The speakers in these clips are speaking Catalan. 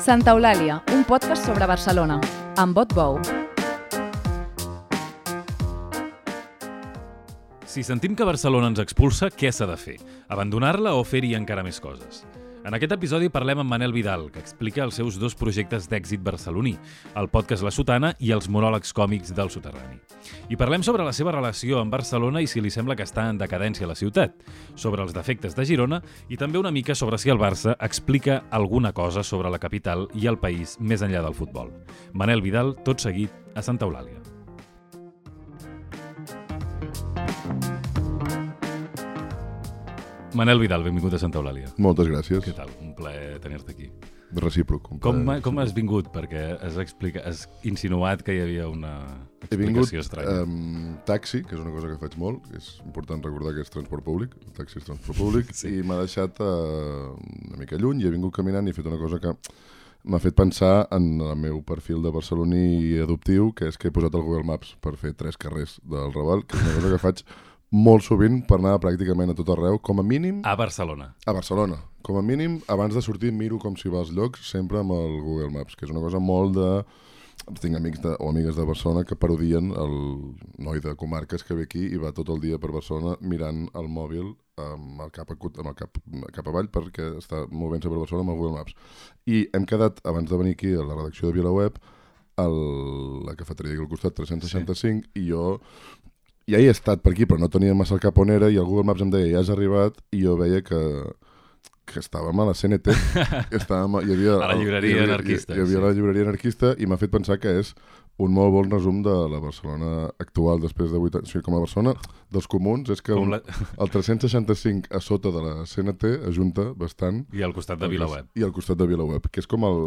Santa Eulàlia, un podcast sobre Barcelona, amb Bot Bou. Si sentim que Barcelona ens expulsa, què s'ha de fer? Abandonar-la o fer-hi encara més coses? En aquest episodi parlem amb Manel Vidal, que explica els seus dos projectes d'èxit barceloní, el podcast La Sotana i els monòlegs còmics del soterrani. I parlem sobre la seva relació amb Barcelona i si li sembla que està en decadència la ciutat, sobre els defectes de Girona i també una mica sobre si el Barça explica alguna cosa sobre la capital i el país més enllà del futbol. Manel Vidal, tot seguit, a Santa Eulàlia. Manel Vidal, benvingut a Santa Eulàlia. Moltes gràcies. Què tal? Un plaer tenir-te aquí. Recíproc. Com, plaer. com has vingut? Perquè has, explica, has insinuat que hi havia una He vingut explicació estranya. amb taxi, que és una cosa que faig molt, és important recordar que és transport públic, el taxi és transport públic, sí. i m'ha deixat uh, una mica lluny i he vingut caminant i he fet una cosa que m'ha fet pensar en el meu perfil de barceloní adoptiu, que és que he posat el Google Maps per fer tres carrers del Raval, que és una cosa que faig molt sovint per anar pràcticament a tot arreu, com a mínim A Barcelona. a Barcelona. Com a mínim, abans de sortir, miro com si va als llocs, sempre amb el Google Maps, que és una cosa molt de... Tinc amics de, o amigues de Barcelona que parodien el noi de comarques que ve aquí i va tot el dia per Barcelona mirant el mòbil amb el cap, acut, amb el cap, cap avall perquè està movent-se per Barcelona amb el Google Maps. I hem quedat, abans de venir aquí a la redacció de VilaWeb, el, la cafeteria aquí al costat, 365, sí. i jo ja hi he estat per aquí, però no tenia massa el cap on era, i el Google Maps em deia, ja has arribat, i jo veia que, que estàvem a la CNT. estàvem, a- hi havia, A la llibreria hi havia, anarquista, Hi, hi havia sí. la llibreria anarquista, i m'ha fet pensar que és un molt bon resum de la Barcelona actual després de 8 anys. O sigui, com a Barcelona dels comuns, és que un, la... el 365 a sota de la CNT ajunta bastant I al costat de Vilaweb. i al costat de Vilaweb, que és com el,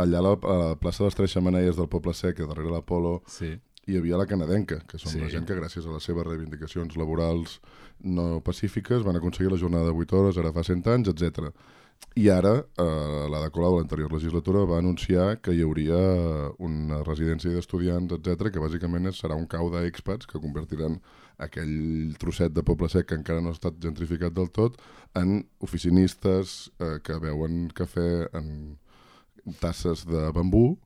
allà a la, a la plaça de les Tres Xamaneies del Poble Sec, darrere l'Apolo, Sí. Hi havia la canadenca, que són Sí. la gent que gràcies a les seves reivindicacions laborals no pacífiques van aconseguir la jornada de 8 hores, ara fa 100 anys, etc. I ara, eh, la de Colau, l'anterior legislatura, va anunciar que hi hauria una residència d'estudiants, etc que bàsicament serà un cau d'expats que convertiran aquell trosset de poble sec que encara no ha estat gentrificat del tot en oficinistes eh, que beuen cafè en tasses de bambú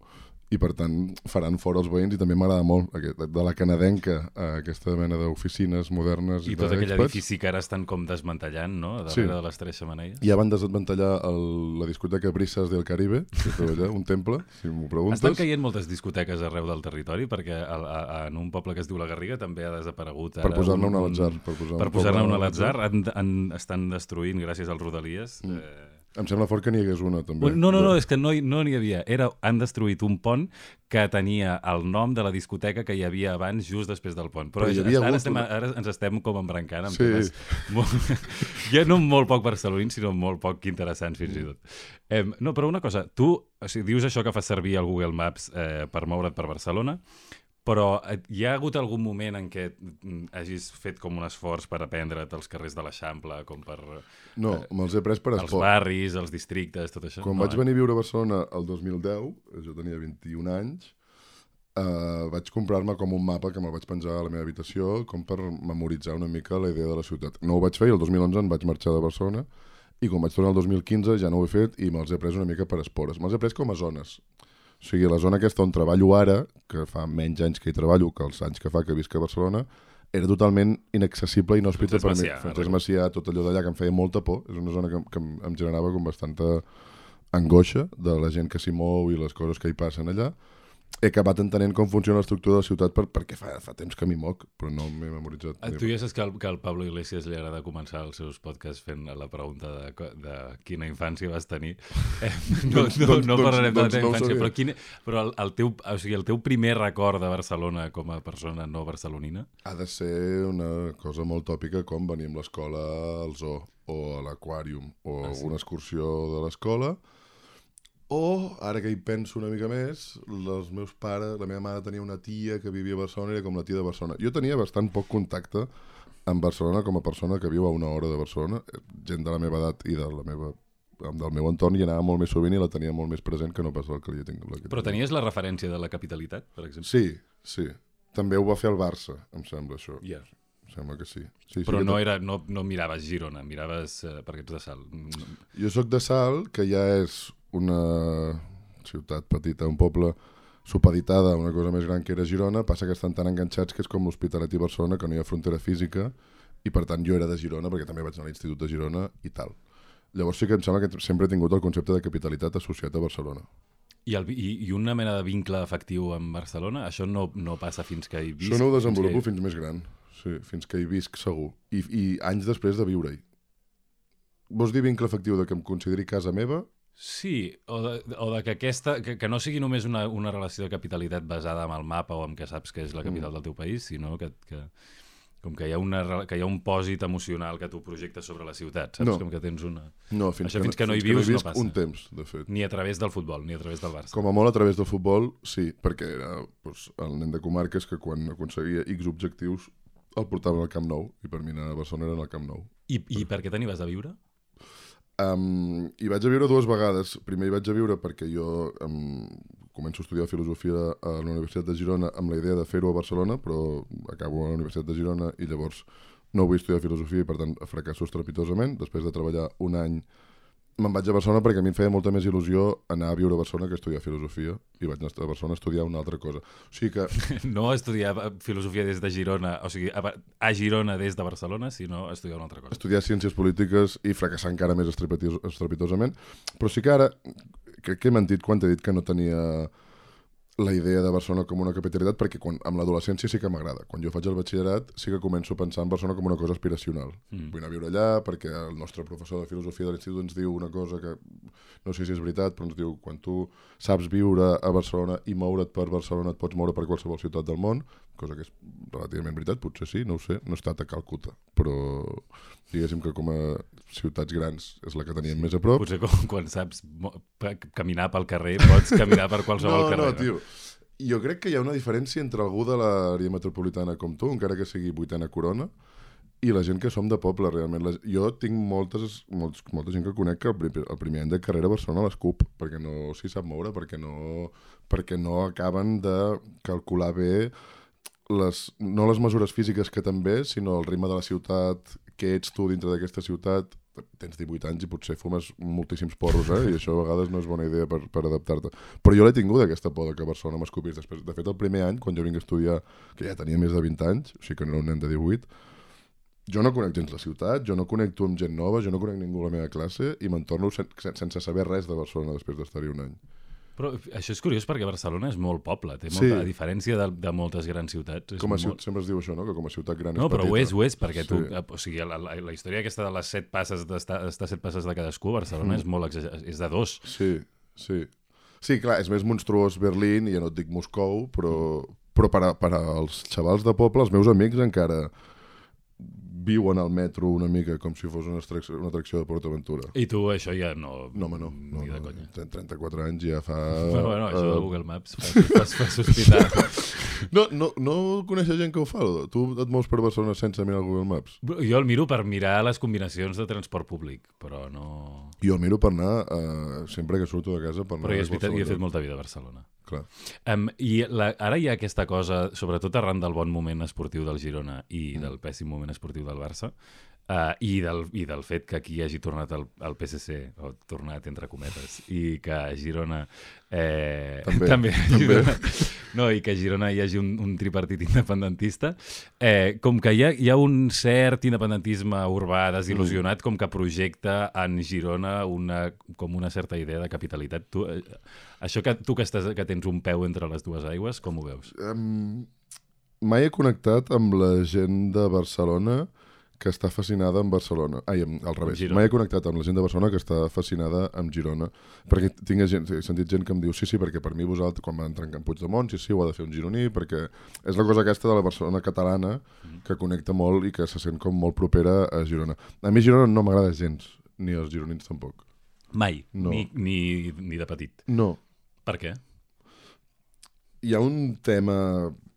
i per tant faran fora els veïns i també m'agrada molt aquest, de la canadenca a aquesta mena d'oficines modernes I tot aquell edifici que ara estan com desmantellant, no? A Sí. darrere de les tres xamaneies. Ja van desmantellar el, la discoteca Brisas del Caribe, allà, un temple, si m'ho preguntes. Estan caient moltes discoteques arreu del territori perquè a, a, en un poble que es diu la Garriga també ha desaparegut ara Per posar-ne un- una a l'atzar. Per, posar Per un posar-ne una a a l'atzar, estan destruint gràcies als Rodalies. Mm. Eh... Em sembla fort que n'hi hagués una, també. No, no, no, és que no, hi- no n'hi havia. Era, han destruït un pont que tenia el nom de la discoteca que hi havia abans, just després del pont. Però, Però hi ja, havia ara, hagut estem, ara ens estem com embrancant amb Sí. temes molt, ja no molt poc barcelonins, sinó molt poc interessants fins i tot. Eh, no, però una cosa, tu o sigui, dius això que fas servir el Google Maps eh, per moure't per Barcelona, però eh, hi ha hagut algun moment en què mm, hagis fet com un esforç per aprendre't els carrers de l'Eixample, com per No, me'ls he pres per els esport. barris, els districtes, tot això? Quan no, vaig eh? venir a viure a Barcelona el 2010, jo tenia 21 anys, eh, vaig comprar-me com un mapa que me'l vaig penjar a la meva habitació com per memoritzar una mica la idea de la ciutat. No ho vaig fer i el 2011 em vaig marxar de Barcelona i quan vaig tornar el 2015 ja no ho he fet i me'ls he pres una mica per espores. Me'ls he pres com a zones. O sigui, la zona aquesta on treballo ara, que fa menys anys que hi treballo que els anys que fa que visc a Barcelona, era totalment inaccessible i inhòspita Francesc per mi. Macià, Francesc. Macià, tot allò d'allà que em feia molta por. És una zona que, que em generava com bastanta angoixa de la gent que s'hi mou i les coses que hi passen allà. He acabat entenent com funciona l'estructura de la ciutat per, perquè fa, fa temps que m'hi moc, però no m'he memoritzat. Ah, Tu ja saps que al, que al Pablo Iglesias li agrada començar els seus podcasts fent la pregunta de, de quina infància vas tenir. Eh, no, Doncs- no, doncs- no doncs- parlarem de la doncs teva no ho infància, sabia. però, quin, però el, el, teu, o sigui, el teu primer record de Barcelona com a persona no barcelonina? Ha de ser una cosa molt tòpica com venir amb l'escola al zoo o a l'aquàrium o Ah, sí? una excursió de l'escola o, ara que hi penso una mica més, els meus pares, la meva mare tenia una tia que vivia a Barcelona, era com la tia de Barcelona. Jo tenia bastant poc contacte amb Barcelona com a persona que viu a una hora de Barcelona, gent de la meva edat i de la meva del meu entorn hi anava molt més sovint i la tenia molt més present que no pas el que li tinc. Que Però tenies la referència de la capitalitat, per exemple? Sí, sí. També ho va fer el Barça, em sembla, això. Yeah. Sembla que sí. sí Però sí no, era, no, no miraves Girona, miraves eh, perquè ets de Salt. Mm, Jo sóc de Salt, que ja és una ciutat petita, un poble supeditada una cosa més gran que era Girona, passa que estan tan enganxats que és com l'Hospitalet i Barcelona, que no hi ha frontera física, i per tant jo era de Girona, perquè també vaig anar a l'Institut de Girona i tal. Llavors sí que em sembla que sempre he tingut el concepte de capitalitat associat a Barcelona. I, el, i, I una mena de vincle efectiu amb Barcelona? Això no, no passa fins que hi visc? Això no ho fins desenvolupo que- fins més gran, sí, fins que hi visc segur. I, i anys després de viure-hi. Vols dir vincle efectiu de que em consideri casa meva? Sí, o de, o de que, aquesta, que, que no sigui només una, una relació de capitalitat basada en el mapa o en que saps que és la capital del teu país, sinó que, que com que hi, ha una, que hi ha un pòsit emocional que tu projectes sobre la ciutat, saps? No. Com que tens una... No, fins, Això fins que no hi vius no visc passa. un temps, de fet. Ni a través del futbol, ni a través del Barça. Com a molt a través del futbol, sí, perquè era doncs, el nen de comarques que quan aconseguia X objectius el portaven al Camp Nou, i per mi anar a Barcelona era el Camp Nou. I, i per què te n'hi vas a viure? Um, hi vaig a viure dues vegades. Primer hi vaig a viure perquè jo um, començo a estudiar filosofia a la Universitat de Girona amb la idea de fer-ho a Barcelona, però acabo a la Universitat de Girona i llavors no vull estudiar filosofia i per tant fracasso estrepitosament. Després de treballar un any me'n vaig a Barcelona perquè a mi em feia molta més il·lusió anar a viure a Barcelona que estudiar filosofia i vaig anar a Barcelona a estudiar una altra cosa. O sigui que No estudiar filosofia des de Girona, o sigui, a, Girona des de Barcelona, sinó estudiar una altra cosa. estudiar ciències polítiques i fracassar encara més estrepitosament. Però sí que ara, crec que he mentit quan t'he dit que no tenia la idea de Barcelona com una capitalitat, perquè quan, amb l'adolescència sí que m'agrada. Quan jo faig el batxillerat sí que començo a pensar en Barcelona com una cosa aspiracional. Mm. Vull anar a viure allà perquè el nostre professor de filosofia de l'institut ens diu una cosa que no sé si és veritat, però ens diu quan tu saps viure a Barcelona i moure't per Barcelona et pots moure per qualsevol ciutat del món, cosa que és relativament veritat, potser sí, no ho sé, no he estat a Calcuta, però diguéssim que com a ciutats grans és la que teníem més a prop. Potser com, quan saps caminar pel carrer, pots caminar per qualsevol no, carrer. no, tio. Jo crec que hi ha una diferència entre algú de l'àrea metropolitana com tu, encara que sigui vuitena corona, i la gent que som de poble, realment. La, jo tinc moltes, molts, molta gent que conec que el, primer- el primer any de carrera a Barcelona l'escup, perquè no s'hi sap moure, perquè no, perquè no acaben de calcular bé les, no les mesures físiques que també, sinó el ritme de la ciutat, què ets tu dintre d'aquesta ciutat, tens 18 anys i potser fumes moltíssims porros, eh? i això a vegades no és bona idea per, per adaptar-te. Però jo l'he tingut, aquesta por de que Barcelona m'escopís. Després, de fet, el primer any, quan jo vinc a estudiar, que ja tenia més de 20 anys, o sigui que no era un nen de 18, jo no conec gens la ciutat, jo no connecto amb gent nova, jo no conec ningú a la meva classe i me'n torno sen sense saber res de Barcelona després d'estar-hi un any. Però això és curiós perquè Barcelona és molt poble, té Sí. molta, a diferència de, de moltes grans ciutats. És Com a molt... ciutat, sempre es diu això, no? que com a ciutat gran No, és però ho és, ho és, perquè tu, Sí. eh, o sigui, la, la, la història aquesta de les set passes, d'estar estar set passes de cadascú, Barcelona és molt exagerat, és de dos. Sí, sí. Sí, clar, és més monstruós Berlín, i ja no et dic Moscou, però, però per, a, per als xavals de poble, els meus amics encara viuen al metro una mica com si fos una atracció, una atracció de PortAventura. I tu això ja no... No, home, no. no, Ni de no conya. Ten 34 anys ja fa... Bueno, bueno, això de eh, Google Maps fa, fa, fa sospitar. no, no, no coneixes gent que ho fa? Tu et mous per Barcelona sense mirar el Google Maps? Jo el miro per mirar les combinacions de transport públic, però no... Jo el miro per anar, uh, sempre que surto de casa, per anar Però és veritat, jo he fet molta vida a Barcelona. Clar. Um, I la, ara hi ha aquesta cosa, sobretot arran del bon moment esportiu del Girona i Mm. del pèssim moment esportiu del Barça, uh, i, del, i del fet que aquí hagi tornat el, el PSC, o tornat entre cometes, i que a Girona... Eh, També, també, també. Girona, no, i que a Girona hi hagi un, un tripartit independentista, eh, com que hi ha, hi ha un cert independentisme urbà desil·lusionat, com que projecta en Girona una, com una certa idea de capitalitat. Tu, eh, això que tu que, estàs, que tens un peu entre les dues aigües, com ho veus? Um, mai he connectat amb la gent de Barcelona que està fascinada amb Barcelona. Ai, amb, al revés. Mai he connectat amb la gent de Barcelona que està fascinada amb Girona. Perquè tinc gent, he sentit gent que em diu sí, sí, perquè per mi vosaltres, quan van entrar en Puigdemont, sí, sí, ho ha de fer un gironí, perquè és la cosa aquesta de la Barcelona catalana que connecta molt i que se sent com molt propera a Girona. A mi Girona no m'agrada gens, ni els gironins tampoc. Mai, No. ni, ni, ni de petit. No. Per què? hi ha un tema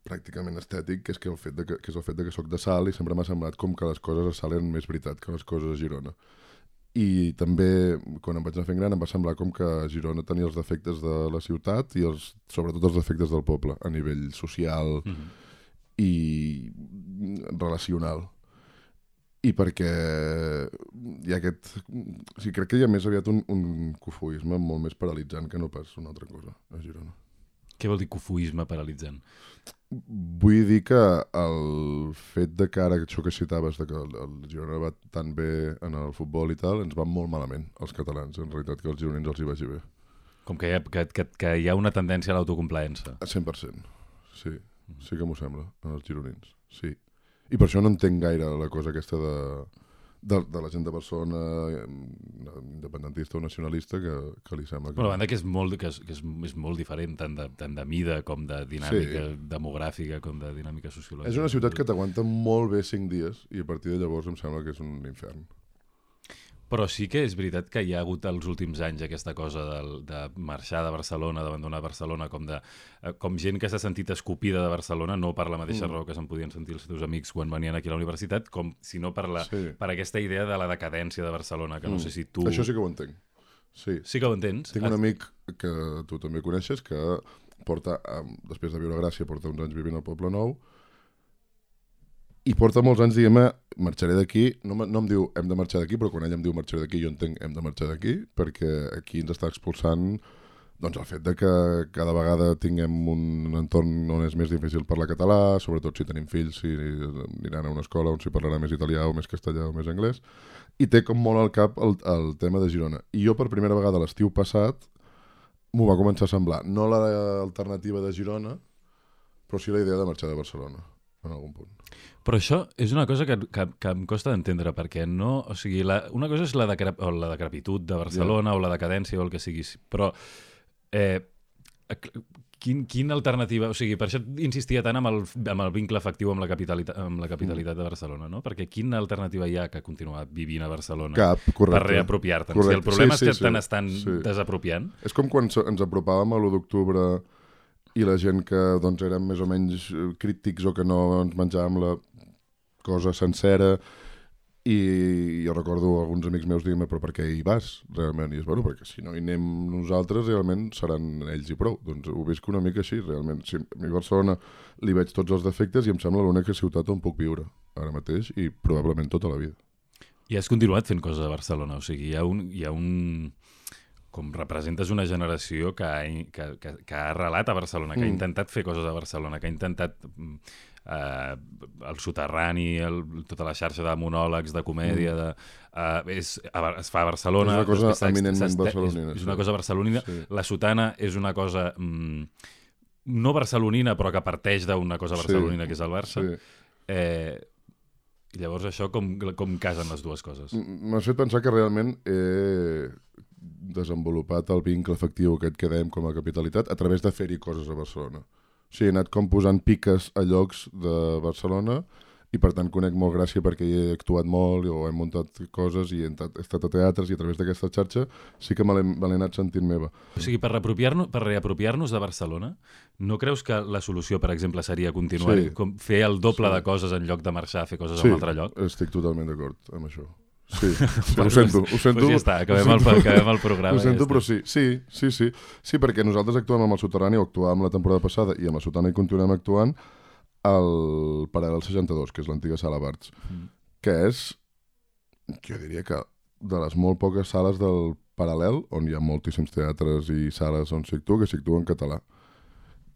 pràcticament estètic, que és, que el fet de que, que és el fet de que sóc de Salt i sempre m'ha semblat com que les coses a Salt eren més veritat que les coses a Girona. I també, quan em vaig anar fent gran, em va semblar com que Girona tenia els defectes de la ciutat i els, sobretot els defectes del poble, a nivell social, Mm -hmm. i relacional i perquè hi ha aquest... O sigui, crec que hi ha més aviat un, un cofoisme molt més paralitzant que no pas una altra cosa a Girona. Què vol dir cofuisme paralitzant? Vull dir que el fet de que ara això que citaves, de que el, el Girona va tan bé en el futbol i tal, ens va molt malament, els catalans, en realitat, que els gironins els hi vagi bé. Com que hi ha, que, que, que hi ha una tendència a l'autocomplaença. A 100%, sí. Sí que m'ho sembla, en els gironins, sí. I per això no entenc gaire la cosa aquesta de, de, de la gent de Barcelona eh, independentista o nacionalista que, que li sembla que... Però banda que és molt, que és, que és, és molt diferent tant de, tant de mida com de dinàmica Sí. demogràfica com de dinàmica sociològica. És una ciutat que t'aguanta molt bé 5 dies i a partir de llavors em sembla que és un infern. Però sí que és veritat que hi ha hagut els últims anys aquesta cosa de, de marxar de Barcelona, d'abandonar Barcelona, com, de, eh, com gent que s'ha sentit escopida de Barcelona, no per la mateixa Mm. raó que se'n podien sentir els teus amics quan venien aquí a la universitat, com, sinó per, la, Sí. per aquesta idea de la decadència de Barcelona, que no Mm. sé si tu... Això sí que ho entenc. Sí. Sí que ho entens? Tinc un amic que tu també coneixes que porta, després de viure a Gràcia, porta uns anys vivint al Poble Nou i porta molts anys dient-me marxaré d'aquí, no, no em diu hem de marxar d'aquí, però quan ell em diu marxaré d'aquí jo entenc hem de marxar d'aquí, perquè aquí ens està expulsant doncs el fet de que cada vegada tinguem un entorn on és més difícil parlar català, sobretot si tenim fills, si aniran a una escola on s'hi parlarà més italià o més castellà o més anglès, i té com molt al cap el, el tema de Girona. I jo per primera vegada l'estiu passat m'ho va començar a semblar. No l'alternativa de Girona, però sí la idea de marxar de Barcelona, en algun punt. Però això és una cosa que, que, que em costa d'entendre, perquè no... O sigui, la, una cosa és la, decrep, o la decrepitud de Barcelona yeah. o la decadència o el que sigui, però... Eh, quin, quina alternativa... O sigui, per això insistia tant amb el, amb el vincle efectiu amb la capitalitat, amb la capitalitat de Barcelona, no? Perquè quina alternativa hi ha que continuar vivint a Barcelona Cap, correcte. per reapropiar-te'n? Si el Correcte. problema Sí, és que sí, te sí. n'estan Sí. desapropiant, És com quan ens apropàvem a l'1 d'octubre i la gent que doncs, érem més o menys eh, crítics o que no ens menjàvem la cosa sencera. I jo recordo alguns amics meus dir-me però per què hi vas? Realment? I és bueno, perquè si no hi anem nosaltres realment seran ells i prou. Doncs ho visc una mica així realment. Si a mi Barcelona li veig tots els defectes i em sembla l'única ciutat on puc viure ara mateix i probablement tota la vida. I has continuat fent coses a Barcelona, o sigui, hi ha un... Hi ha un com representes una generació que ha, que, que, que ha arrelat a Barcelona, que mm. ha Mm. intentat fer coses a Barcelona, que ha intentat mm, eh, el soterrani, el, tota la xarxa de monòlegs, de comèdia, de, eh, és, a, es fa a Barcelona. És una cosa després eminentment barcelonina, És, és sí. una cosa barcelonina. Sí. La sotana és una cosa... Mm, no barcelonina, però que parteix d'una cosa Sí. barcelonina, que és el Barça. sí. Eh, i llavors això com, com casen les dues coses? M'has fet pensar que realment he desenvolupat el vincle efectiu aquest que dèiem com a capitalitat a través de fer-hi coses a Barcelona. O sigui, he anat com posant piques a llocs de Barcelona i per tant conec molt Gràcia perquè hi he actuat molt o he muntat coses i he, estat a teatres i a través d'aquesta xarxa sí que me l'he anat sentint meva. O sigui, per, reapropiar-nos per reapropiar-nos de Barcelona, no creus que la solució, per exemple, seria continuar Sí. com fer el doble Sí. de coses en lloc de marxar a fer coses sí, a un altre lloc? estic totalment d'acord amb això. Sí, sí ho sento, ho sento. Pues ja està, acabem, ho el, sento. acabem el programa. Ho sento, ja però sí, sí, sí, sí. Sí, perquè nosaltres actuem amb el soterrani, o actuàvem la temporada passada, i amb el soterrani continuem actuant al Paral·lel 62, que és l'antiga sala Barts, Mm. que és, jo diria que de les molt poques sales del Paral·lel, on hi ha moltíssims teatres i sales on s'hi actua, que s'hi actua en català.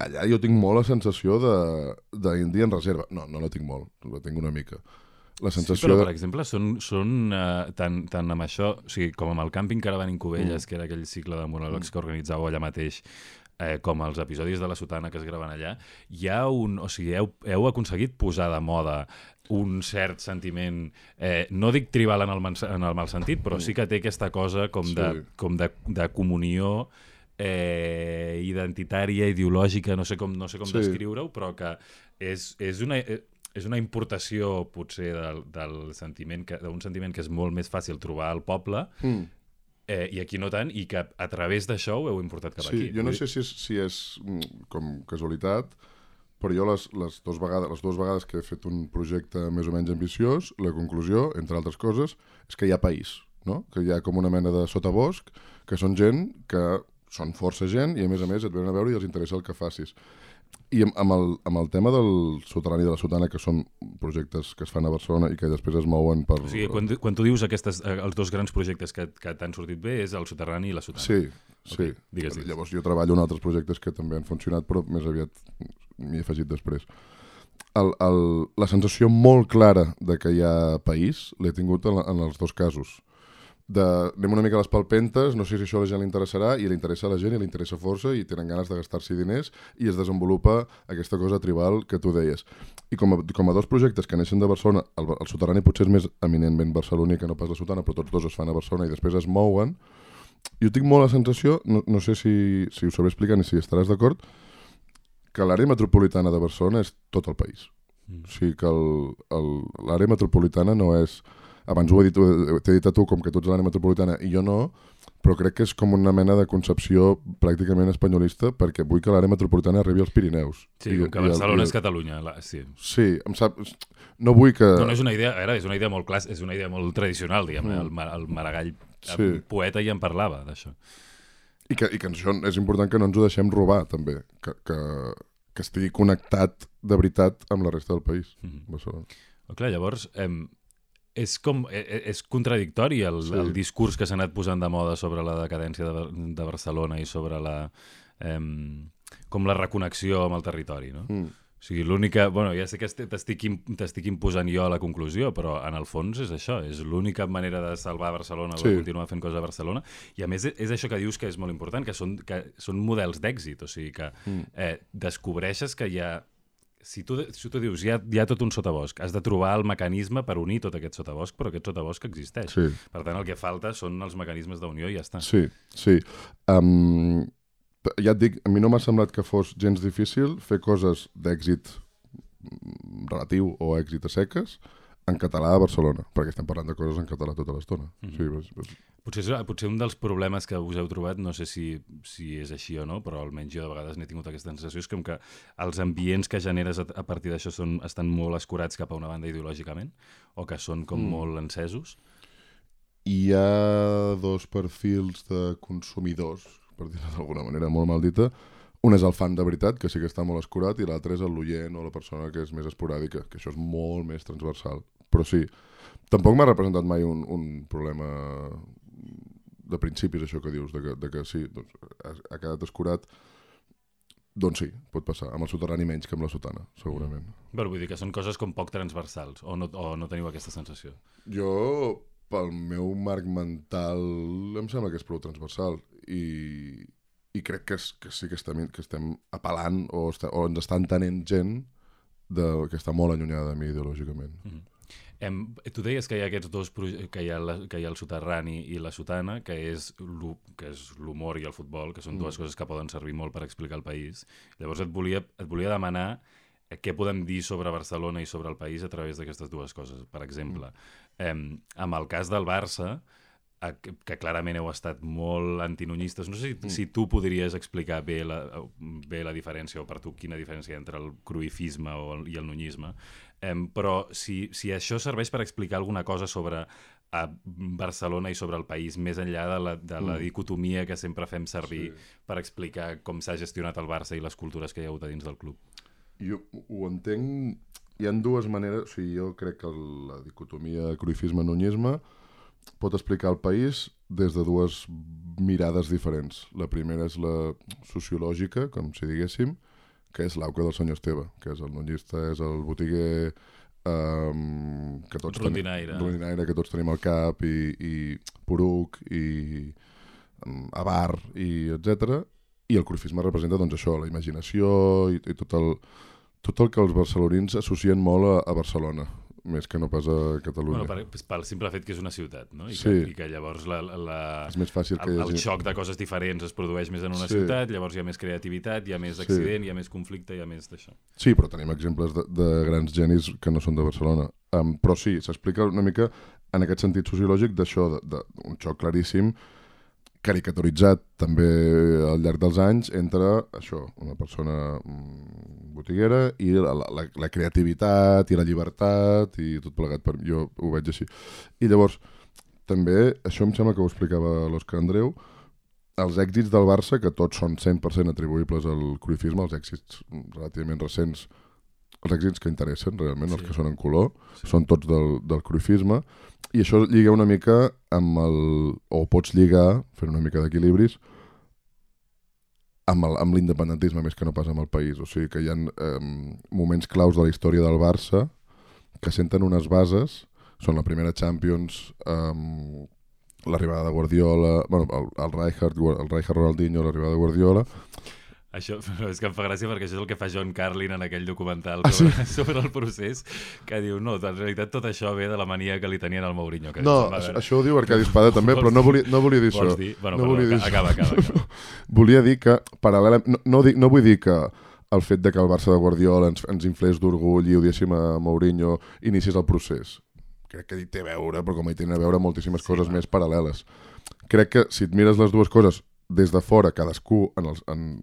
Allà jo tinc molt la sensació de- d'indi en reserva. No, no la tinc molt, la tinc una mica. La Sí, sensació però, de... per exemple, són, són uh, tant, tant amb això, o sigui, com amb el càmping Caravan en Cubelles, Mm. que era aquell cicle de monòlegs que organitzàveu allà mateix, eh, com els episodis de la Sotana que es graven allà, hi ha un... O sigui, heu, heu aconseguit posar de moda un cert sentiment, eh, no dic tribal en el, en el mal sentit, però sí que té aquesta cosa com de, Sí. com de, de comunió eh, identitària, ideològica, no sé com, no sé com Sí. descriure-ho, però que és, és una... eh, és una importació, potser, del, del sentiment d'un sentiment que és molt més fàcil trobar al poble, Mm. eh, i aquí no tant, i que a través d'això ho heu importat cap Sí, aquí. jo no sé si és, si és mm, com casualitat, però jo les, les, dos vegades, les dues vegades que he fet un projecte més o menys ambiciós, la conclusió, entre altres coses, és que hi ha país, no? que hi ha com una mena de sotabosc, que són gent que són força gent i a més a més et venen a veure i els interessa el que facis. I amb, amb, el, amb el tema del soterrani de la sotana, que són projectes que es fan a Barcelona i que després es mouen per... O sigui, quan, quan tu dius aquestes, eh, els dos grans projectes que, que t'han sortit bé és el soterrani i la sotana. Sí, sí. Ok, digues, digues. Llavors jo treballo en altres projectes que també han funcionat, però més aviat m'hi he afegit després. El, el, la sensació molt clara de que hi ha país l'he tingut en, en els dos casos. De, anem una mica a les palpentes, no sé si això a la gent li interessarà, i li interessa a la gent, i li interessa força, i tenen ganes de gastar-s'hi diners, i es desenvolupa aquesta cosa tribal que tu deies. I com a, com a dos projectes que neixen de Barcelona, el, el soterrani potser és més eminentment barceloní que no pas la sotana, però tots dos es fan a Barcelona i després es mouen, jo tinc molt la sensació, no, no sé si, si ho sabré explicar ni si estaràs d'acord, que l'àrea metropolitana de Barcelona és tot el país. Mm. O sigui que l'àrea metropolitana no és... Abans ho he dit, t'he dit a tu com que tu ets l'àrea metropolitana i jo no, però crec que és com una mena de concepció pràcticament espanyolista perquè vull que l'àrea metropolitana arribi als Pirineus. Sí, I- com que el- Barcelona i és Catalunya. La, sí. Sí, em sap... No vull que... No, no és una idea, a veure, és una idea molt clàssica, és una idea molt tradicional, diguem, mm. el, el Maragall, Sí. sí. poeta, ja en parlava d'això. I que, I que això és important que no ens ho deixem robar, també. Que, que, que estigui connectat de veritat amb la resta del país. Mm -hmm. Barcelona. Clar, llavors, em, és com eh, eh, és contradictori el, Sí. el discurs que s'ha anat posant de moda sobre la decadència de, de Barcelona i sobre la em, com la reconnexió amb el territori, no? Mm. O sigui, l'única... Bueno, ja sé que est- t'estic im- t'estic imposant jo a la conclusió, però en el fons és això, és l'única manera de salvar Barcelona o Sí. de continuar fent coses a Barcelona. I a més és, és això que dius que és molt important, que són, que són models d'èxit, o sigui que Mm. eh, descobreixes que hi ha... Si tu, si tu dius, hi ha, hi ha tot un sotabosc, has de trobar el mecanisme per unir tot aquest sotabosc, però aquest sotabosc existeix. Sí. Per tant, el que falta són els mecanismes d'unió i ja està. Sí, sí. Um, ja et dic, a mi no m'ha semblat que fos gens difícil fer coses d'èxit relatiu o èxit a seques en català a Barcelona, perquè estem parlant de coses en català tota l'estona. Mm. -hmm. sí, és, és, Potser, potser un dels problemes que us heu trobat, no sé si, si és així o no, però almenys jo de vegades n'he tingut aquesta sensació, és com que els ambients que generes a, a partir d'això estan molt escurats cap a una banda ideològicament, o que són com mm. molt encesos. hi ha dos perfils de consumidors, per dir-ho d'alguna manera molt mal dita. Un és el fan de veritat, que sí que està molt escurat, i l'altre és el l'oient o la persona que és més esporàdica, que això és molt més transversal. Però sí, tampoc m'ha representat mai un, un problema de principis, això que dius, de que, de que sí, doncs, ha, ha quedat escurat. Doncs sí, pot passar. Amb el soterrani menys que amb la sotana, segurament. Però vull dir que són coses com poc transversals, o no, o no teniu aquesta sensació. Jo, pel meu marc mental, em sembla que és prou transversal i, i crec que, és, que sí que estem, que estem apel·lant o, està, o ens està entenent gent de, que està molt allunyada de mi ideològicament. Mm -hmm. Em, tu deies que hi ha aquests dos que hi ha, la, que hi ha el soterrani i la sotana, que és que és l'humor i el futbol, que són Mm. dues coses que poden servir molt per explicar el país. Llavors et volia, et volia demanar eh, què podem dir sobre Barcelona i sobre el país a través d'aquestes dues coses. Per exemple, em, amb el cas del Barça, eh, que, que clarament heu estat molt antinunyistes. No sé si, Mm. si tu podries explicar bé la, bé la diferència, o per tu quina diferència entre el cruifisme o el, i el nunyisme, Em, però si, si això serveix per explicar alguna cosa sobre a Barcelona i sobre el país, més enllà de la, de la Mm. dicotomia que sempre fem servir Sí. per explicar com s'ha gestionat el Barça i les cultures que hi ha hagut a dins del club. Jo ho entenc... Hi han dues maneres... O sigui, jo crec que la dicotomia cruifisme-nunyisme pot explicar el país des de dues mirades diferents. La primera és la sociològica, com si diguéssim, que és l'auca del senyor Esteve, que és el nunyista, és el botiguer um, que tots Rondinaire. tenim, rondinaire que tots tenim al cap i, i poruc i um, avar i etc. I el cruifisme representa doncs això, la imaginació i, i tot, el, tot el que els barcelonins associen molt a, a Barcelona, més que no pas a Catalunya. Bueno, per, pel simple fet que és una ciutat, no? I, Sí. que, i que llavors la, la, és més fàcil que el, el hagi... xoc de coses diferents es produeix més en una Sí. ciutat, llavors hi ha més creativitat, hi ha més Sí. accident, hi ha més conflicte, hi ha més d'això. Sí, però tenim exemples de, de grans genis que no són de Barcelona. Um, però sí, s'explica una mica en aquest sentit sociològic d'això, d'un xoc claríssim, caricaturitzat també al llarg dels anys entre això, una persona mm, botiguera i la, la, la creativitat i la llibertat i tot plegat, per, jo ho veig així. I llavors, també, això em sembla que ho explicava l'Òscar Andreu, els èxits del Barça, que tots són 100% atribuïbles al cruifisme, els èxits relativament recents, els èxits que interessen realment, els Sí. que són en color, són tots del, del cruifisme, i això lliga una mica amb el... o pots lligar, fer una mica d'equilibris, amb l'independentisme més que no pas amb el país. O sigui que hi ha eh, moments claus de la història del Barça que senten unes bases, són la primera Champions, eh, l'arribada de Guardiola, bueno, el, el Rijkaard, el Rijkaard Ronaldinho, l'arribada de Guardiola, Això però és que em fa gràcia perquè això és el que fa John Carlin en aquell documental Ah, sobre, sobre el procés, que diu, no, en realitat tot això ve de la mania que li tenien al Mourinho. Que No, dius, "Va, a això, això ho diu Arcadi Espada també, però no volia, no volia dir això. Dir? Bueno, no perdó, volia dir acaba, acaba, acaba. Volia dir que, paral·lelament, no, no, dic, no vull dir que el fet de que el Barça de Guardiola ens, ens inflés d'orgull i odiéssim a Mourinho iniciés el procés. Crec que hi té a veure, però com hi tenen a veure moltíssimes Sí, coses va. més paral·leles. Crec que si et mires les dues coses des de fora, cadascú en els, en,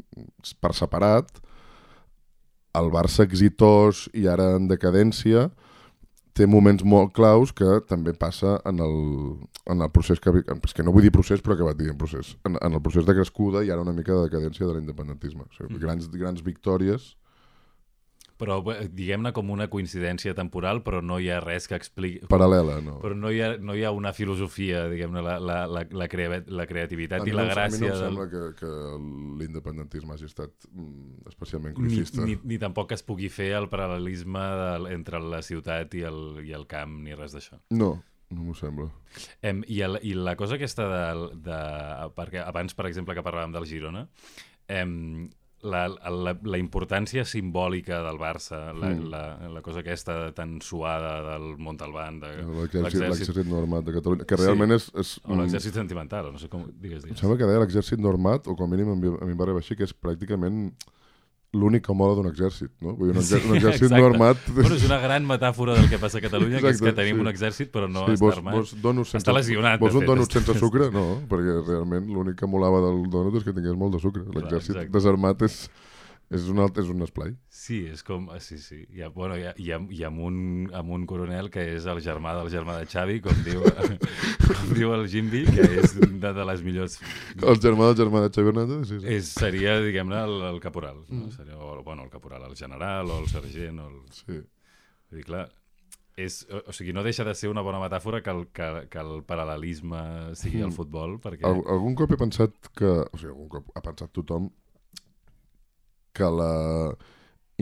per separat, el Barça exitós i ara en decadència té moments molt claus que també passa en el, en el procés que... És que no vull dir procés, però que va dir en procés. En, en el procés de crescuda hi ha una mica de decadència de l'independentisme. O sigui, Mm. grans, grans victòries... Però diguem-ne com una coincidència temporal, però no hi ha res que expliqui... Paral·lela, no? Però no hi ha, no hi ha una filosofia, diguem-ne, la, la, la, la, crea, la creativitat a i la gràcia... A mi no em del- sembla que, que l'independentisme hagi estat mm, especialment ni, cruixista. ni, ni tampoc que es pugui fer el paral·lelisme del, entre la ciutat i el, i el camp, ni res d'això. No, no m'ho sembla. Em, i, el, I la cosa aquesta de, de... Perquè abans, per exemple, que parlàvem del Girona, em, la, la, la importància simbòlica del Barça, la, Mm. la, la cosa aquesta tan suada del Montalbán, de, L'exèrcit l'exèrcit- l'exèrcit no armat de Catalunya, que Sí. realment és... és o l'exèrcit sentimental, no sé com digues. Em digues. sembla que deia l'exèrcit no armat, o com a mínim a mi, a mi em va arribar així, que és pràcticament l'únic que mola d'un exèrcit, no? Vull dir, un, Sí, exèrcit, un exèrcit exacte. no armat... Bueno, és una gran metàfora del que passa a Catalunya, que és Exacte, que tenim sí. un exèrcit però no sí, està vols, armat. donuts sense, Està lesionat, Vols un donut sense sucre? No, perquè realment l'únic que molava del donut és que tingués molt de sucre. L'exèrcit exacte. desarmat és, és, un, alt, és un esplai. Sí, és com... ah, Sí, sí. Ha, bueno, hi ha amb, un, amb un coronel que és el germà del germà de Xavi, com diu, com diu el Jimby, que és una de les millors... El germà del germà de Xavi Hernández, sí, sí. És, seria, diguem-ne, el, el caporal. No? Mm. Seria, o, bueno, el caporal, el general o el sergent. O el... sí. Vull dir, clar, és, o, o sigui, no deixa de ser una bona metàfora que el, que, que el paral·lelisme sigui el Mm. futbol, perquè... Al, algun cop he pensat que... O sigui, algun cop ha pensat tothom que la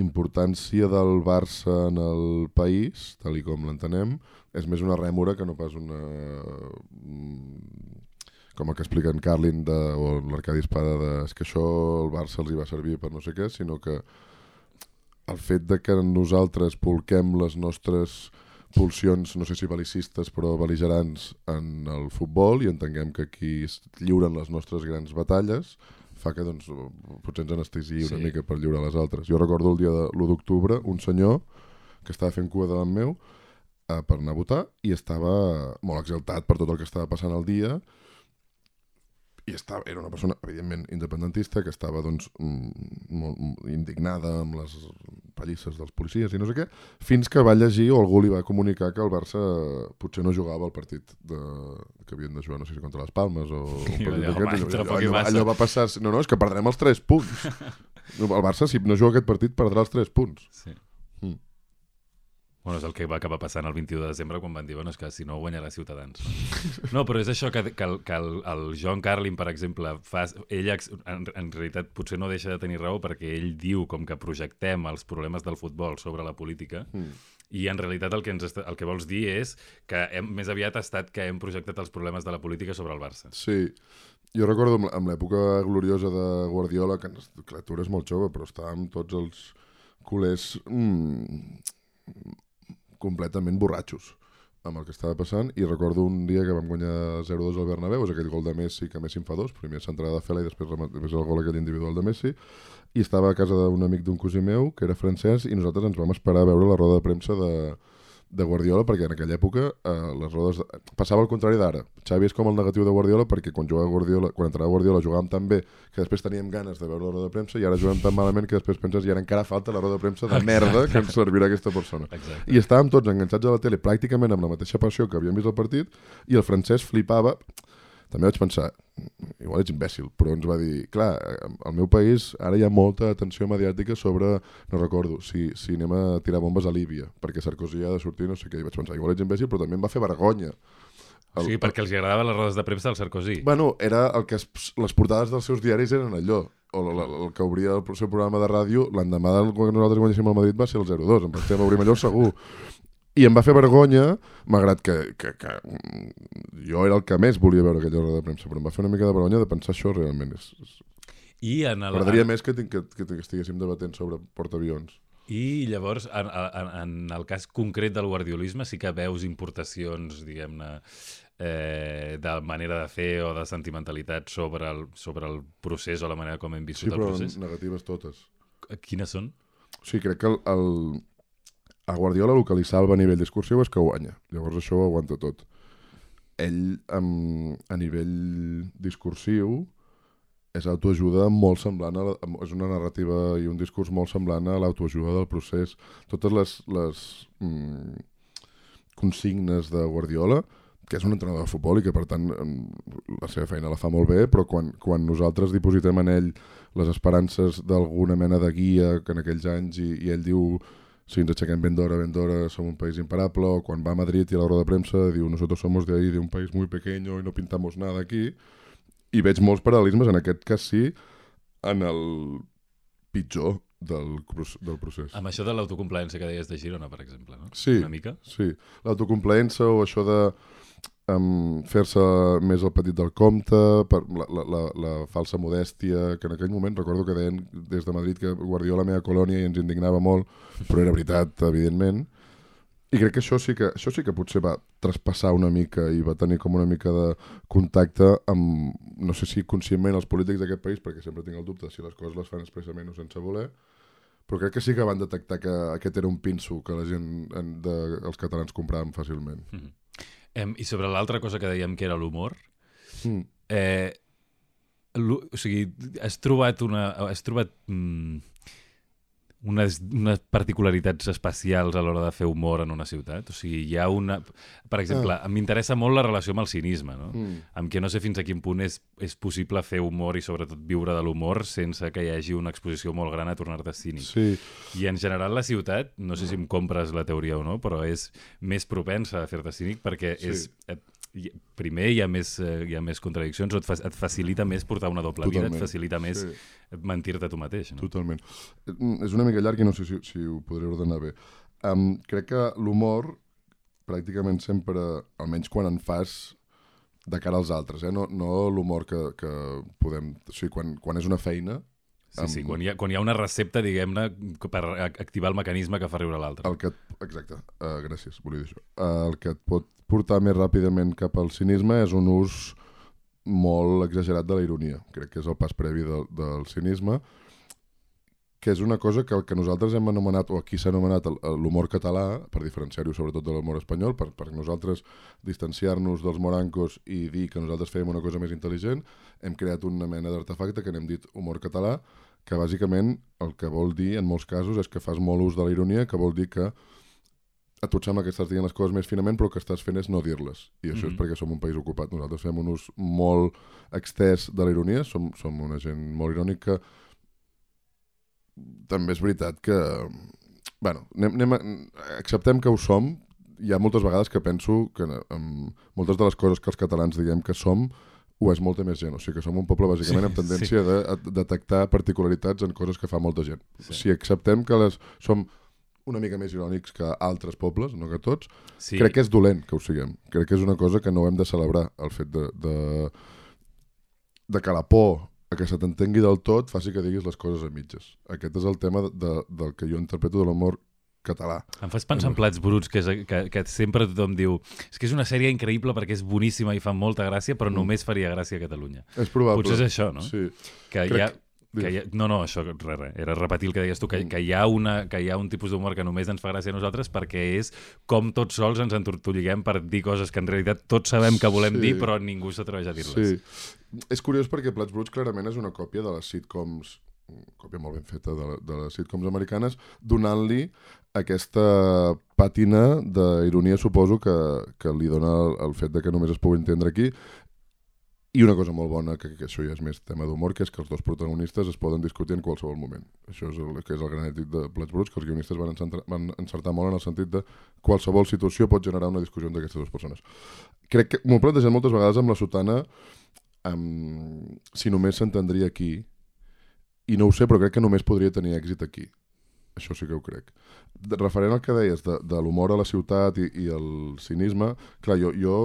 importància del Barça en el país, tal com l'entenem, és més una rèmora que no pas una... mm, com el que en Carlin de, o l'Arcadi Espada de és que això el Barça els hi va servir per no sé què, sinó que el fet de que nosaltres polquem les nostres pulsions, no sé si balicistes, però beligerants en el futbol i entenguem que aquí es lliuren les nostres grans batalles, fa que doncs, potser ens anestesi una Sí. mica per lliurar les altres. Jo recordo el dia de l'1 d'octubre un senyor que estava fent cua davant meu eh, per anar a votar i estava molt exaltat per tot el que estava passant al dia i estava, era una persona, evidentment, independentista, que estava doncs, mm, molt mm, indignada amb les pallisses dels policies i no sé què, fins que va llegir o algú li va comunicar que el Barça potser no jugava el partit de, que havien de jugar, no sé si contra les Palmes o un partit dir, d'aquests, "Home, i allò, allò, passa." allò va passar, no, no, és que perdrem els 3 punts. El Barça, si no juga aquest partit, perdrà els 3 punts. Sí. Bueno, és el que va acabar passant el 21 de desembre quan van dir, bueno, és que si no guanyarà Ciutadans. No, però és això que, que, el, que el, el John Carlin, per exemple, fa, ell en, en realitat potser no deixa de tenir raó perquè ell diu com que projectem els problemes del futbol sobre la política Mm. i en realitat el que, ens, el que vols dir és que hem, més aviat ha estat que hem projectat els problemes de la política sobre el Barça. Sí, jo recordo amb, l'època gloriosa de Guardiola, que, clar, tu eres molt jove, però estàvem tots els culers mm, completament borratxos amb el que estava passant. I recordo un dia que vam guanyar 0-2 al Bernabéu, és aquell gol de Messi que Messi en fa dos, primer centrada de Fela i després, després el gol aquell individual de Messi. I estava a casa d'un amic d'un cosí meu que era francès i nosaltres ens vam esperar a veure la roda de premsa de, de Guardiola perquè en aquella època eh, les rodes de... passava al contrari d'ara. Xavi és com el negatiu de Guardiola perquè quan jugava Guardiola, quan entrava Guardiola jugàvem tan bé que després teníem ganes de veure la roda de premsa i ara juguem tan malament que després penses i ara encara falta la roda de premsa de merda que ens servirà aquesta persona. Exacte. I estàvem tots enganxats a la tele pràcticament amb la mateixa passió que havíem vist el partit i el francès flipava també vaig pensar, igual ets imbècil, però ens va dir, clar, al meu país ara hi ha molta atenció mediàtica sobre, no recordo, si, si anem a tirar bombes a Líbia, perquè Sarkozy ha de sortir, no sé què, i vaig pensar, igual ets imbècil, però també em va fer vergonya. O sigui, perquè els agradava les rodes de premsa del Sarkozy. Bueno, era el que es, les portades dels seus diaris eren allò, o el, el, el que obria el seu programa de ràdio, l'endemà del que nosaltres guanyéssim al Madrid va ser el 0-2, em pensem obrim allò segur. I em va fer vergonya, malgrat que, que, que mm, jo era el que més volia veure aquella roda de premsa, però em va fer una mica de vergonya de pensar això realment. És, és... I en el... M'agradaria més que, que, que, que estiguéssim debatent sobre portaavions. I llavors, en, en, en el cas concret del guardiolisme, sí que veus importacions, diguem-ne, eh, de manera de fer o de sentimentalitat sobre el, sobre el procés o la manera com hem viscut Sí, el però procés. negatives totes. Quines són? O sigui, crec que el, el, a Guardiola el que li salva a nivell discursiu és que guanya. Llavors això ho aguanta tot. Ell, amb, a nivell discursiu, és autoajuda molt semblant a la, és una narrativa i un discurs molt semblant a l'autoajuda del procés. Totes les, les mm, consignes de Guardiola, que és un entrenador de futbol i que per tant la seva feina la fa molt bé, però quan, quan nosaltres dipositem en ell les esperances d'alguna mena de guia que en aquells anys i, i ell diu si ens aixequem ben d'hora, ben d'hora, som un país imparable, o quan va a Madrid i a l'hora de premsa diu nosotros somos de ahí, de un país muy pequeño y no pintamos nada aquí, i veig molts paral·lelismes, en aquest cas sí, en el pitjor del, del procés. Amb això de l'autocomplaença que deies de Girona, per exemple, no? Sí. Una mica. Sí, l'autocomplaença o això de um, fer-se més el petit del compte, per la, la, la, la falsa modèstia, que en aquell moment recordo que deien des de Madrid que Guardiola meva colònia i ens indignava molt, però era veritat, evidentment. I crec que això sí que, això sí que potser va traspassar una mica i va tenir com una mica de contacte amb, no sé si conscientment els polítics d'aquest país, perquè sempre tinc el dubte si les coses les fan expressament o sense voler, però crec que sí que van detectar que aquest era un pinso que la gent, en, de, els catalans compraven fàcilment. Em, I sobre l'altra cosa que dèiem que era l'humor, Mm. eh, o sigui, has trobat una... Has trobat... Mm, unes, unes particularitats especials a l'hora de fer humor en una ciutat? O sigui, hi ha una... Per exemple, ah. m'interessa molt la relació amb el cinisme, no? Mm. Amb que no sé fins a quin punt és, és possible fer humor i sobretot viure de l'humor sense que hi hagi una exposició molt gran a tornar-te cínic. Sí, I en general la ciutat, no sé si em compres la teoria o no, però és més propensa a fer-te cínic perquè Sí. és... Primer hi ha més, eh, hi ha més contradiccions, o et, fa, et facilita més portar una doble vida, Totalment. et facilita més Sí. mentir-te tu mateix. No? totalment. Mm, És una mica llarg i no sé si, si ho podré ordenar bé. Um, crec que l'humor pràcticament sempre, almenys quan en fas de cara als altres, eh? no, no l'humor que, que podem... O sigui, quan, quan és una feina, Sí, sí, quan hi, ha, quan hi ha una recepta, diguem-ne, per ac- activar el mecanisme que fa riure l'altre. el que... et- Exacte, uh, gràcies, volia dir això. Uh, el que et pot portar més ràpidament cap al cinisme és un ús molt exagerat de la ironia. Crec que és el pas previ del, del cinisme, que és una cosa que el que nosaltres hem anomenat, o aquí s'ha anomenat l'humor català, per diferenciar-ho sobretot de l'humor espanyol, per, per nosaltres distanciar-nos dels morancos i dir que nosaltres fèiem una cosa més intel·ligent, hem creat una mena d'artefacte que n'hem dit humor català, que bàsicament el que vol dir en molts casos és que fas molt ús de la ironia, que vol dir que a tu et sembla que estàs dient les coses més finament, però que estàs fent és no dir-les. I això Mhm. és perquè som un país ocupat. Nosaltres fem un ús molt extès de la ironia, som, som una gent molt irònica. També és veritat que... bueno, anem, anem acceptem que ho som. Hi ha moltes vegades que penso que amb moltes de les coses que els catalans diguem que som, ho és molta més gent. O sigui que som un poble bàsicament Sí, amb tendència de, a detectar particularitats en coses que fa molta gent. Sí. Si acceptem que les som una mica més irònics que altres pobles, no que tots, Sí, sí. crec que és dolent que ho siguem. Crec que és una cosa que no hem de celebrar, el fet de, de, de que la por a que se t'entengui del tot faci que diguis les coses a mitges. Aquest és el tema de, de, del que jo interpreto de l'humor català. Em fas pensar en plats bruts, que, és, que, que sempre tothom diu és que és una sèrie increïble perquè és boníssima i fa molta gràcia, però Mm. només faria gràcia a Catalunya. És probable. Potser és això, no? Sí. Que Crec hi ha, que- hi ha, no, no, això res, res, era repetir el que deies tu, que, Mm. que, hi ha una, que hi ha un tipus d'humor que només ens fa gràcia a nosaltres perquè és com tots sols ens entortolliguem per dir coses que en realitat tots sabem que volem Sí. dir però ningú s'atreveix a dir-les. Sí. És curiós perquè Plats Bruts clarament és una còpia de les sitcoms còpia molt ben feta de, de les sitcoms americanes, donant-li aquesta pàtina d'ironia, suposo, que, que li dona el, el fet de que només es pugui entendre aquí, i una cosa molt bona, que, que això ja és més tema d'humor, que és que els dos protagonistes es poden discutir en qualsevol moment. Això és el que és el granètic de Plats Bruts, que els guionistes van encertar, van encertar molt en el sentit de qualsevol situació pot generar una discussió entre aquestes dues persones. Crec que m'ho he plantejat moltes vegades amb la sotana, amb... si només s'entendria aquí, i no ho sé, però crec que només podria tenir èxit aquí. Això sí que ho crec. De, referent al que deies de, de l'humor a la ciutat i, i el cinisme, clar, jo, jo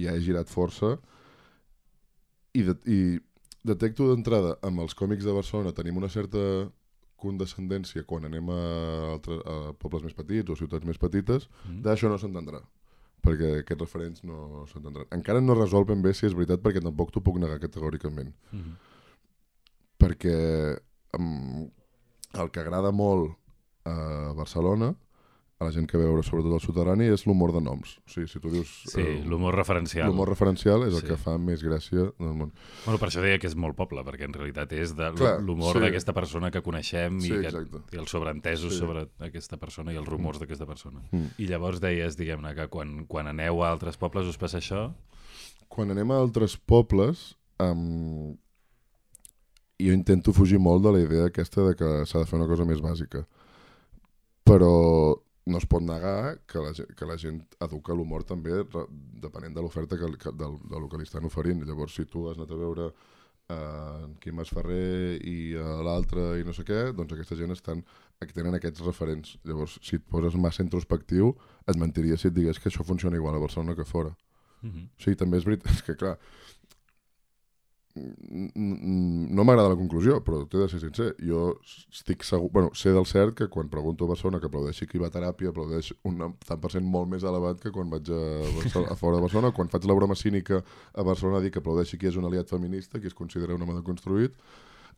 ja he girat força, i, de, i detecto d'entrada amb els còmics de Barcelona tenim una certa condescendència quan anem a, altre, a pobles més petits o ciutats més petites, mm. d'això no s'entendrà perquè aquests referents no s'entendran. Encara no resol ben bé si és veritat perquè tampoc t'ho puc negar categòricament. Mm -hmm. Perquè um, el que agrada molt a Barcelona a la gent que veure, sobretot el soterrani, és l'humor de noms. O sigui, si tu dius... Sí, eh, l'humor referencial. L'humor referencial és el sí. que fa més gràcia del món. Bueno, per això deia que és molt poble, perquè en realitat és de l'humor sí. d'aquesta persona que coneixem sí, i, que, i els sobreentesos sí. sobre aquesta persona i els rumors mm. d'aquesta persona. Mm. I llavors deies, diguem-ne, que quan, quan aneu a altres pobles us passa això? Quan anem a altres pobles... Um, jo intento fugir molt de la idea aquesta de que s'ha de fer una cosa més bàsica. Però no es pot negar que la, que la gent educa l'humor també depenent de l'oferta que, que, del, del que li estan oferint. Llavors, si tu has anat a veure eh, en Quim Masferrer i uh, l'altre i no sé què, doncs aquesta gent estan, tenen aquests referents. Llavors, si et poses massa introspectiu, et mentiria si et digués que això funciona igual a Barcelona que fora. Mm -hmm. O sigui, també és veritat és que, clar, no m'agrada la conclusió, però t'he de ser sincer. Jo estic segur... Bueno, sé del cert que quan pregunto a Barcelona que aplaudeixi qui va a teràpia, aplaudeix un tant per cent molt més elevat que quan vaig a, Barcelona, a fora de Barcelona. Quan faig la broma cínica a Barcelona dic que aplaudeixi qui és un aliat feminista, qui es considera un home deconstruït,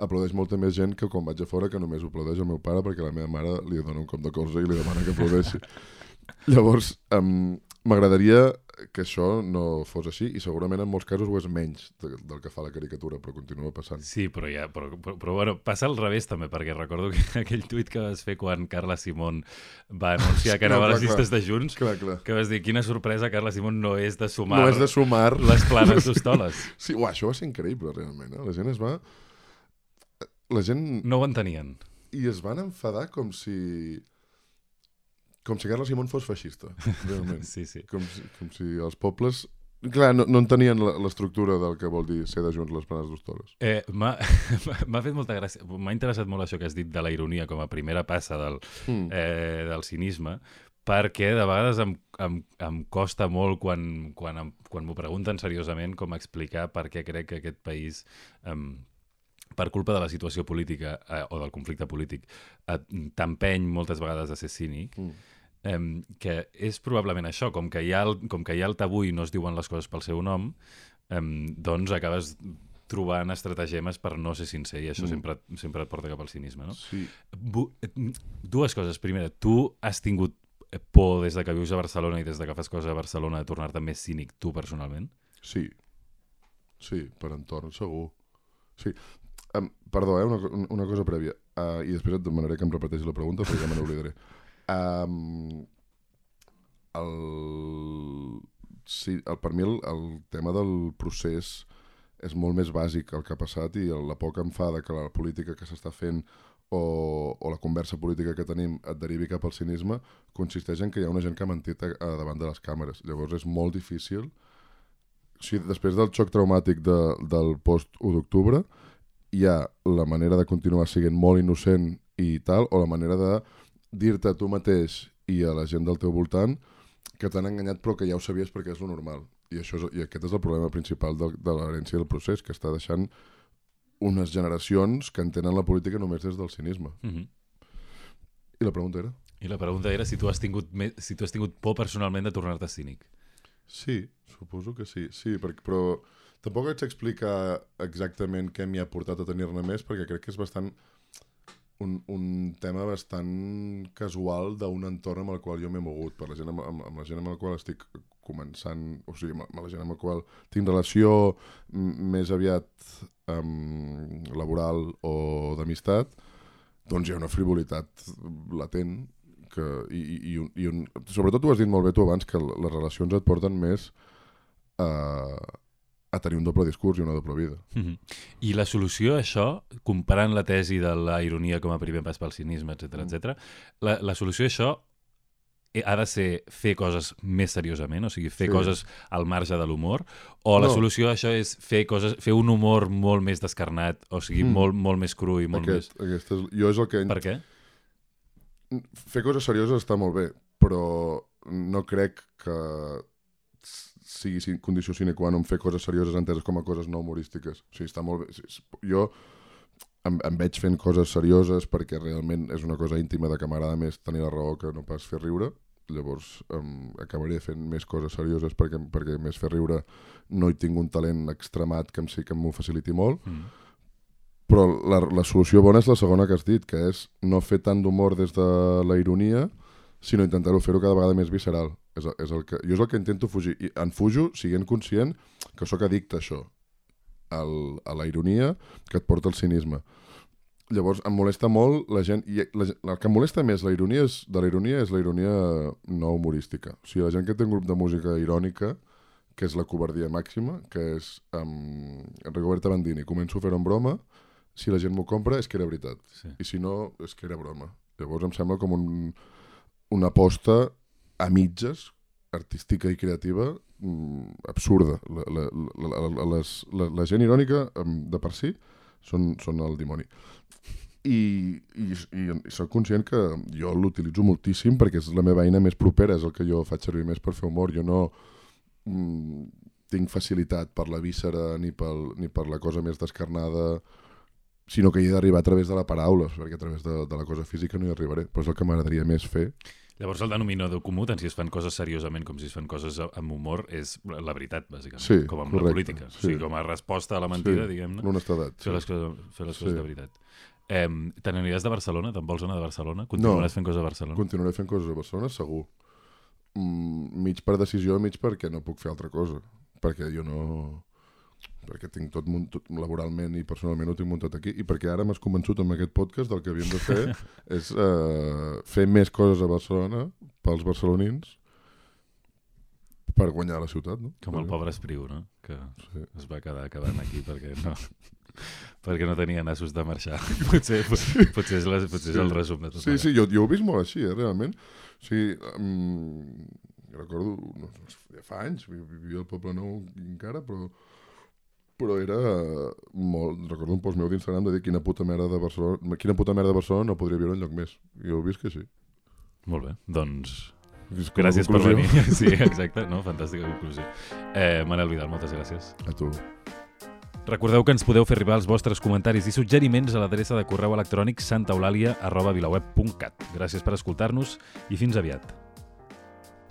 aplaudeix molta més gent que quan vaig a fora que només ho aplaudeix el meu pare perquè la meva mare li dona un cop de colze i li demana que aplaudeixi. Llavors, um, m'agradaria que això no fos així i segurament en molts casos ho és menys de, del que fa la caricatura, però continua passant. Sí, però ja, però, però, però bueno, passa al revés també, perquè recordo que aquell tuit que vas fer quan Carla Simón va anunciar que anava no, clar, a les llistes de Junts, clar, clar. que vas dir, quina sorpresa, Carla Simón no és de sumar, no és de sumar. les planes d'Hostoles. sí, uah, això va ser increïble, realment. Eh? La gent es va... La gent... No ho entenien. I es van enfadar com si com si Carles Simón fos feixista, realment. sí, sí. Com si, com si els pobles... Clar, no, no entenien l'estructura del que vol dir ser de Junts les planes d'Hostores. Eh, M'ha fet molta gràcia, m'ha interessat molt això que has dit de la ironia com a primera passa del, mm. eh, del cinisme, perquè de vegades em, em, em costa molt quan, quan, em, quan m'ho pregunten seriosament com explicar per què crec que aquest país eh, per culpa de la situació política eh, o del conflicte polític eh, t'empeny moltes vegades a ser cínic mm eh, que és probablement això, com que, hi ha el, com que hi ha el tabú i no es diuen les coses pel seu nom, eh, doncs acabes trobant estratagemes per no ser sincer i això mm. sempre, sempre et porta cap al cinisme, no? Sí. Bu dues coses. Primera, tu has tingut por des de que vius a Barcelona i des de que fas coses a Barcelona de tornar-te més cínic tu personalment? Sí. Sí, per entorn, segur. Sí. Um, perdó, eh? una, una cosa prèvia. Uh, I després et demanaré que em repeteixi la pregunta perquè ja me n'oblidaré. Um, el, sí, el, per mi el, el tema del procés és molt més bàsic el que ha passat i la poca enfada que la política que s'està fent o, o la conversa política que tenim et derivi cap al cinisme consisteix en que hi ha una gent que ha mentit a, a davant de les càmeres. Llavors és molt difícil o sigui, després del xoc traumàtic de, del post 1 d'octubre hi ha la manera de continuar sent molt innocent i tal, o la manera de dir-te a tu mateix i a la gent del teu voltant que t'han enganyat però que ja ho sabies perquè és lo normal. I, això és, i aquest és el problema principal de, de l'herència del procés, que està deixant unes generacions que entenen la política només des del cinisme. Mm -hmm. I la pregunta era? I la pregunta era si tu has tingut, si tu has tingut por personalment de tornar-te cínic. Sí, suposo que sí, sí, perquè, però tampoc haig d'explicar exactament què m'hi ha portat a tenir-ne més, perquè crec que és bastant un, un tema bastant casual d'un entorn amb el qual jo m'he mogut, per la gent amb, amb, amb la gent amb la qual estic començant, o sigui, amb, amb la gent amb la qual tinc relació més aviat um, laboral o d'amistat, doncs hi ha una frivolitat latent que, i, i, un, i un, sobretot ho has dit molt bé tu abans, que les relacions et porten més a, a tenir un doble discurs i una doble vida. Mm -hmm. I la solució a això, comparant la tesi de la ironia com a primer pas pel cinisme, etc etc, la, la solució a això eh, ha de ser fer coses més seriosament, o sigui, fer Sí. coses al marge de l'humor, o la No. solució a això és fer coses, fer un humor molt més descarnat, o sigui, Mm. mm. molt, molt més cru i molt Aquest, aquest és, jo és el que... més... Per què? Fer coses serioses està molt bé, però no crec que sigui condició sine qua non fer coses serioses enteses com a coses no humorístiques. O sigui, està molt bé. Jo em, em veig fent coses serioses perquè realment és una cosa íntima de que m'agrada més tenir la raó que no pas fer riure. Llavors um, acabaré fent més coses serioses perquè, perquè més fer riure no hi tinc un talent extremat que em sí que m'ho faciliti molt. Mm. Però la, la solució bona és la segona que has dit, que és no fer tant d'humor des de la ironia, sinó intentar-ho fer-ho cada vegada més visceral. És, el- és el que, jo és el que intento fugir. I en fujo siguent conscient que sóc addicte a això, al, a la ironia que et porta al cinisme. Llavors em molesta molt la gent... I la, el que em molesta més la ironia és, de la ironia és la ironia no humorística. O sigui, la gent que té un grup de música irònica, que és la covardia màxima, que és um, Rigoberta Bandini, començo a fer-ho en broma, si la gent m'ho compra és que era veritat, Sí. i si no és que era broma. Llavors em sembla com un, una aposta a mitges, artística i creativa, mm, absurda. La, la, la, la, les, la, la gent irònica, de per si, són, són el dimoni. I, i, i, i soc conscient que jo l'utilitzo moltíssim perquè és la meva eina més propera, és el que jo faig servir més per fer humor. Jo no mm, tinc facilitat per la víscera ni, pel, ni per la cosa més descarnada, sinó que hi he d'arribar a través de la paraula, perquè a través de, de la cosa física no hi arribaré. Però és el que m'agradaria més fer. Llavors el denominador comú, tant si es fan coses seriosament com si es fan coses amb humor, és la veritat, bàsicament, Sí, com amb correcte, la política. sí. O sigui, com a resposta a la mentida, Sí, diguem-ne, L'honestedat. fer les coses, fer les coses Sí. de veritat. Eh, Te n'aniràs de Barcelona? Te'n vols anar de Barcelona? Continuaràs No. fent coses a Barcelona? Continuaré fent coses a Barcelona, segur. Mm, mig per decisió, mig perquè no puc fer altra cosa. Perquè jo no... Perquè tinc tot, munt, tot laboralment i personalment ho tinc muntat aquí i perquè ara m'has convençut amb aquest podcast del que havíem de fer és uh, fer més coses a Barcelona pels barcelonins per guanyar la ciutat, no? Com el pobre Espriu, no? Que Sí. es va quedar acabant aquí perquè no, perquè no tenia nassos de marxar. Potser, potser, és, la, potser és el resum de tot. Sí, sí, jo, jo ho he vist molt així, eh, realment. O sigui, um, recordo, no, ja fa anys, vi- vivia al Poble Nou encara, però, però era molt... Recordo un post meu d'Instagram de dir quina puta merda de Barcelona, quina puta merda de Barcelona no podria viure enlloc més. I ho he vist que sí. Molt bé, doncs gràcies per venir. Sí, exacte, no? fantàstica conclusió. Eh, Manel Vidal, moltes gràcies. A tu. Recordeu que ens podeu fer arribar els vostres comentaris i suggeriments a l'adreça de correu electrònic santaeulàlia.vilaweb.cat. Gràcies per escoltar-nos i fins aviat.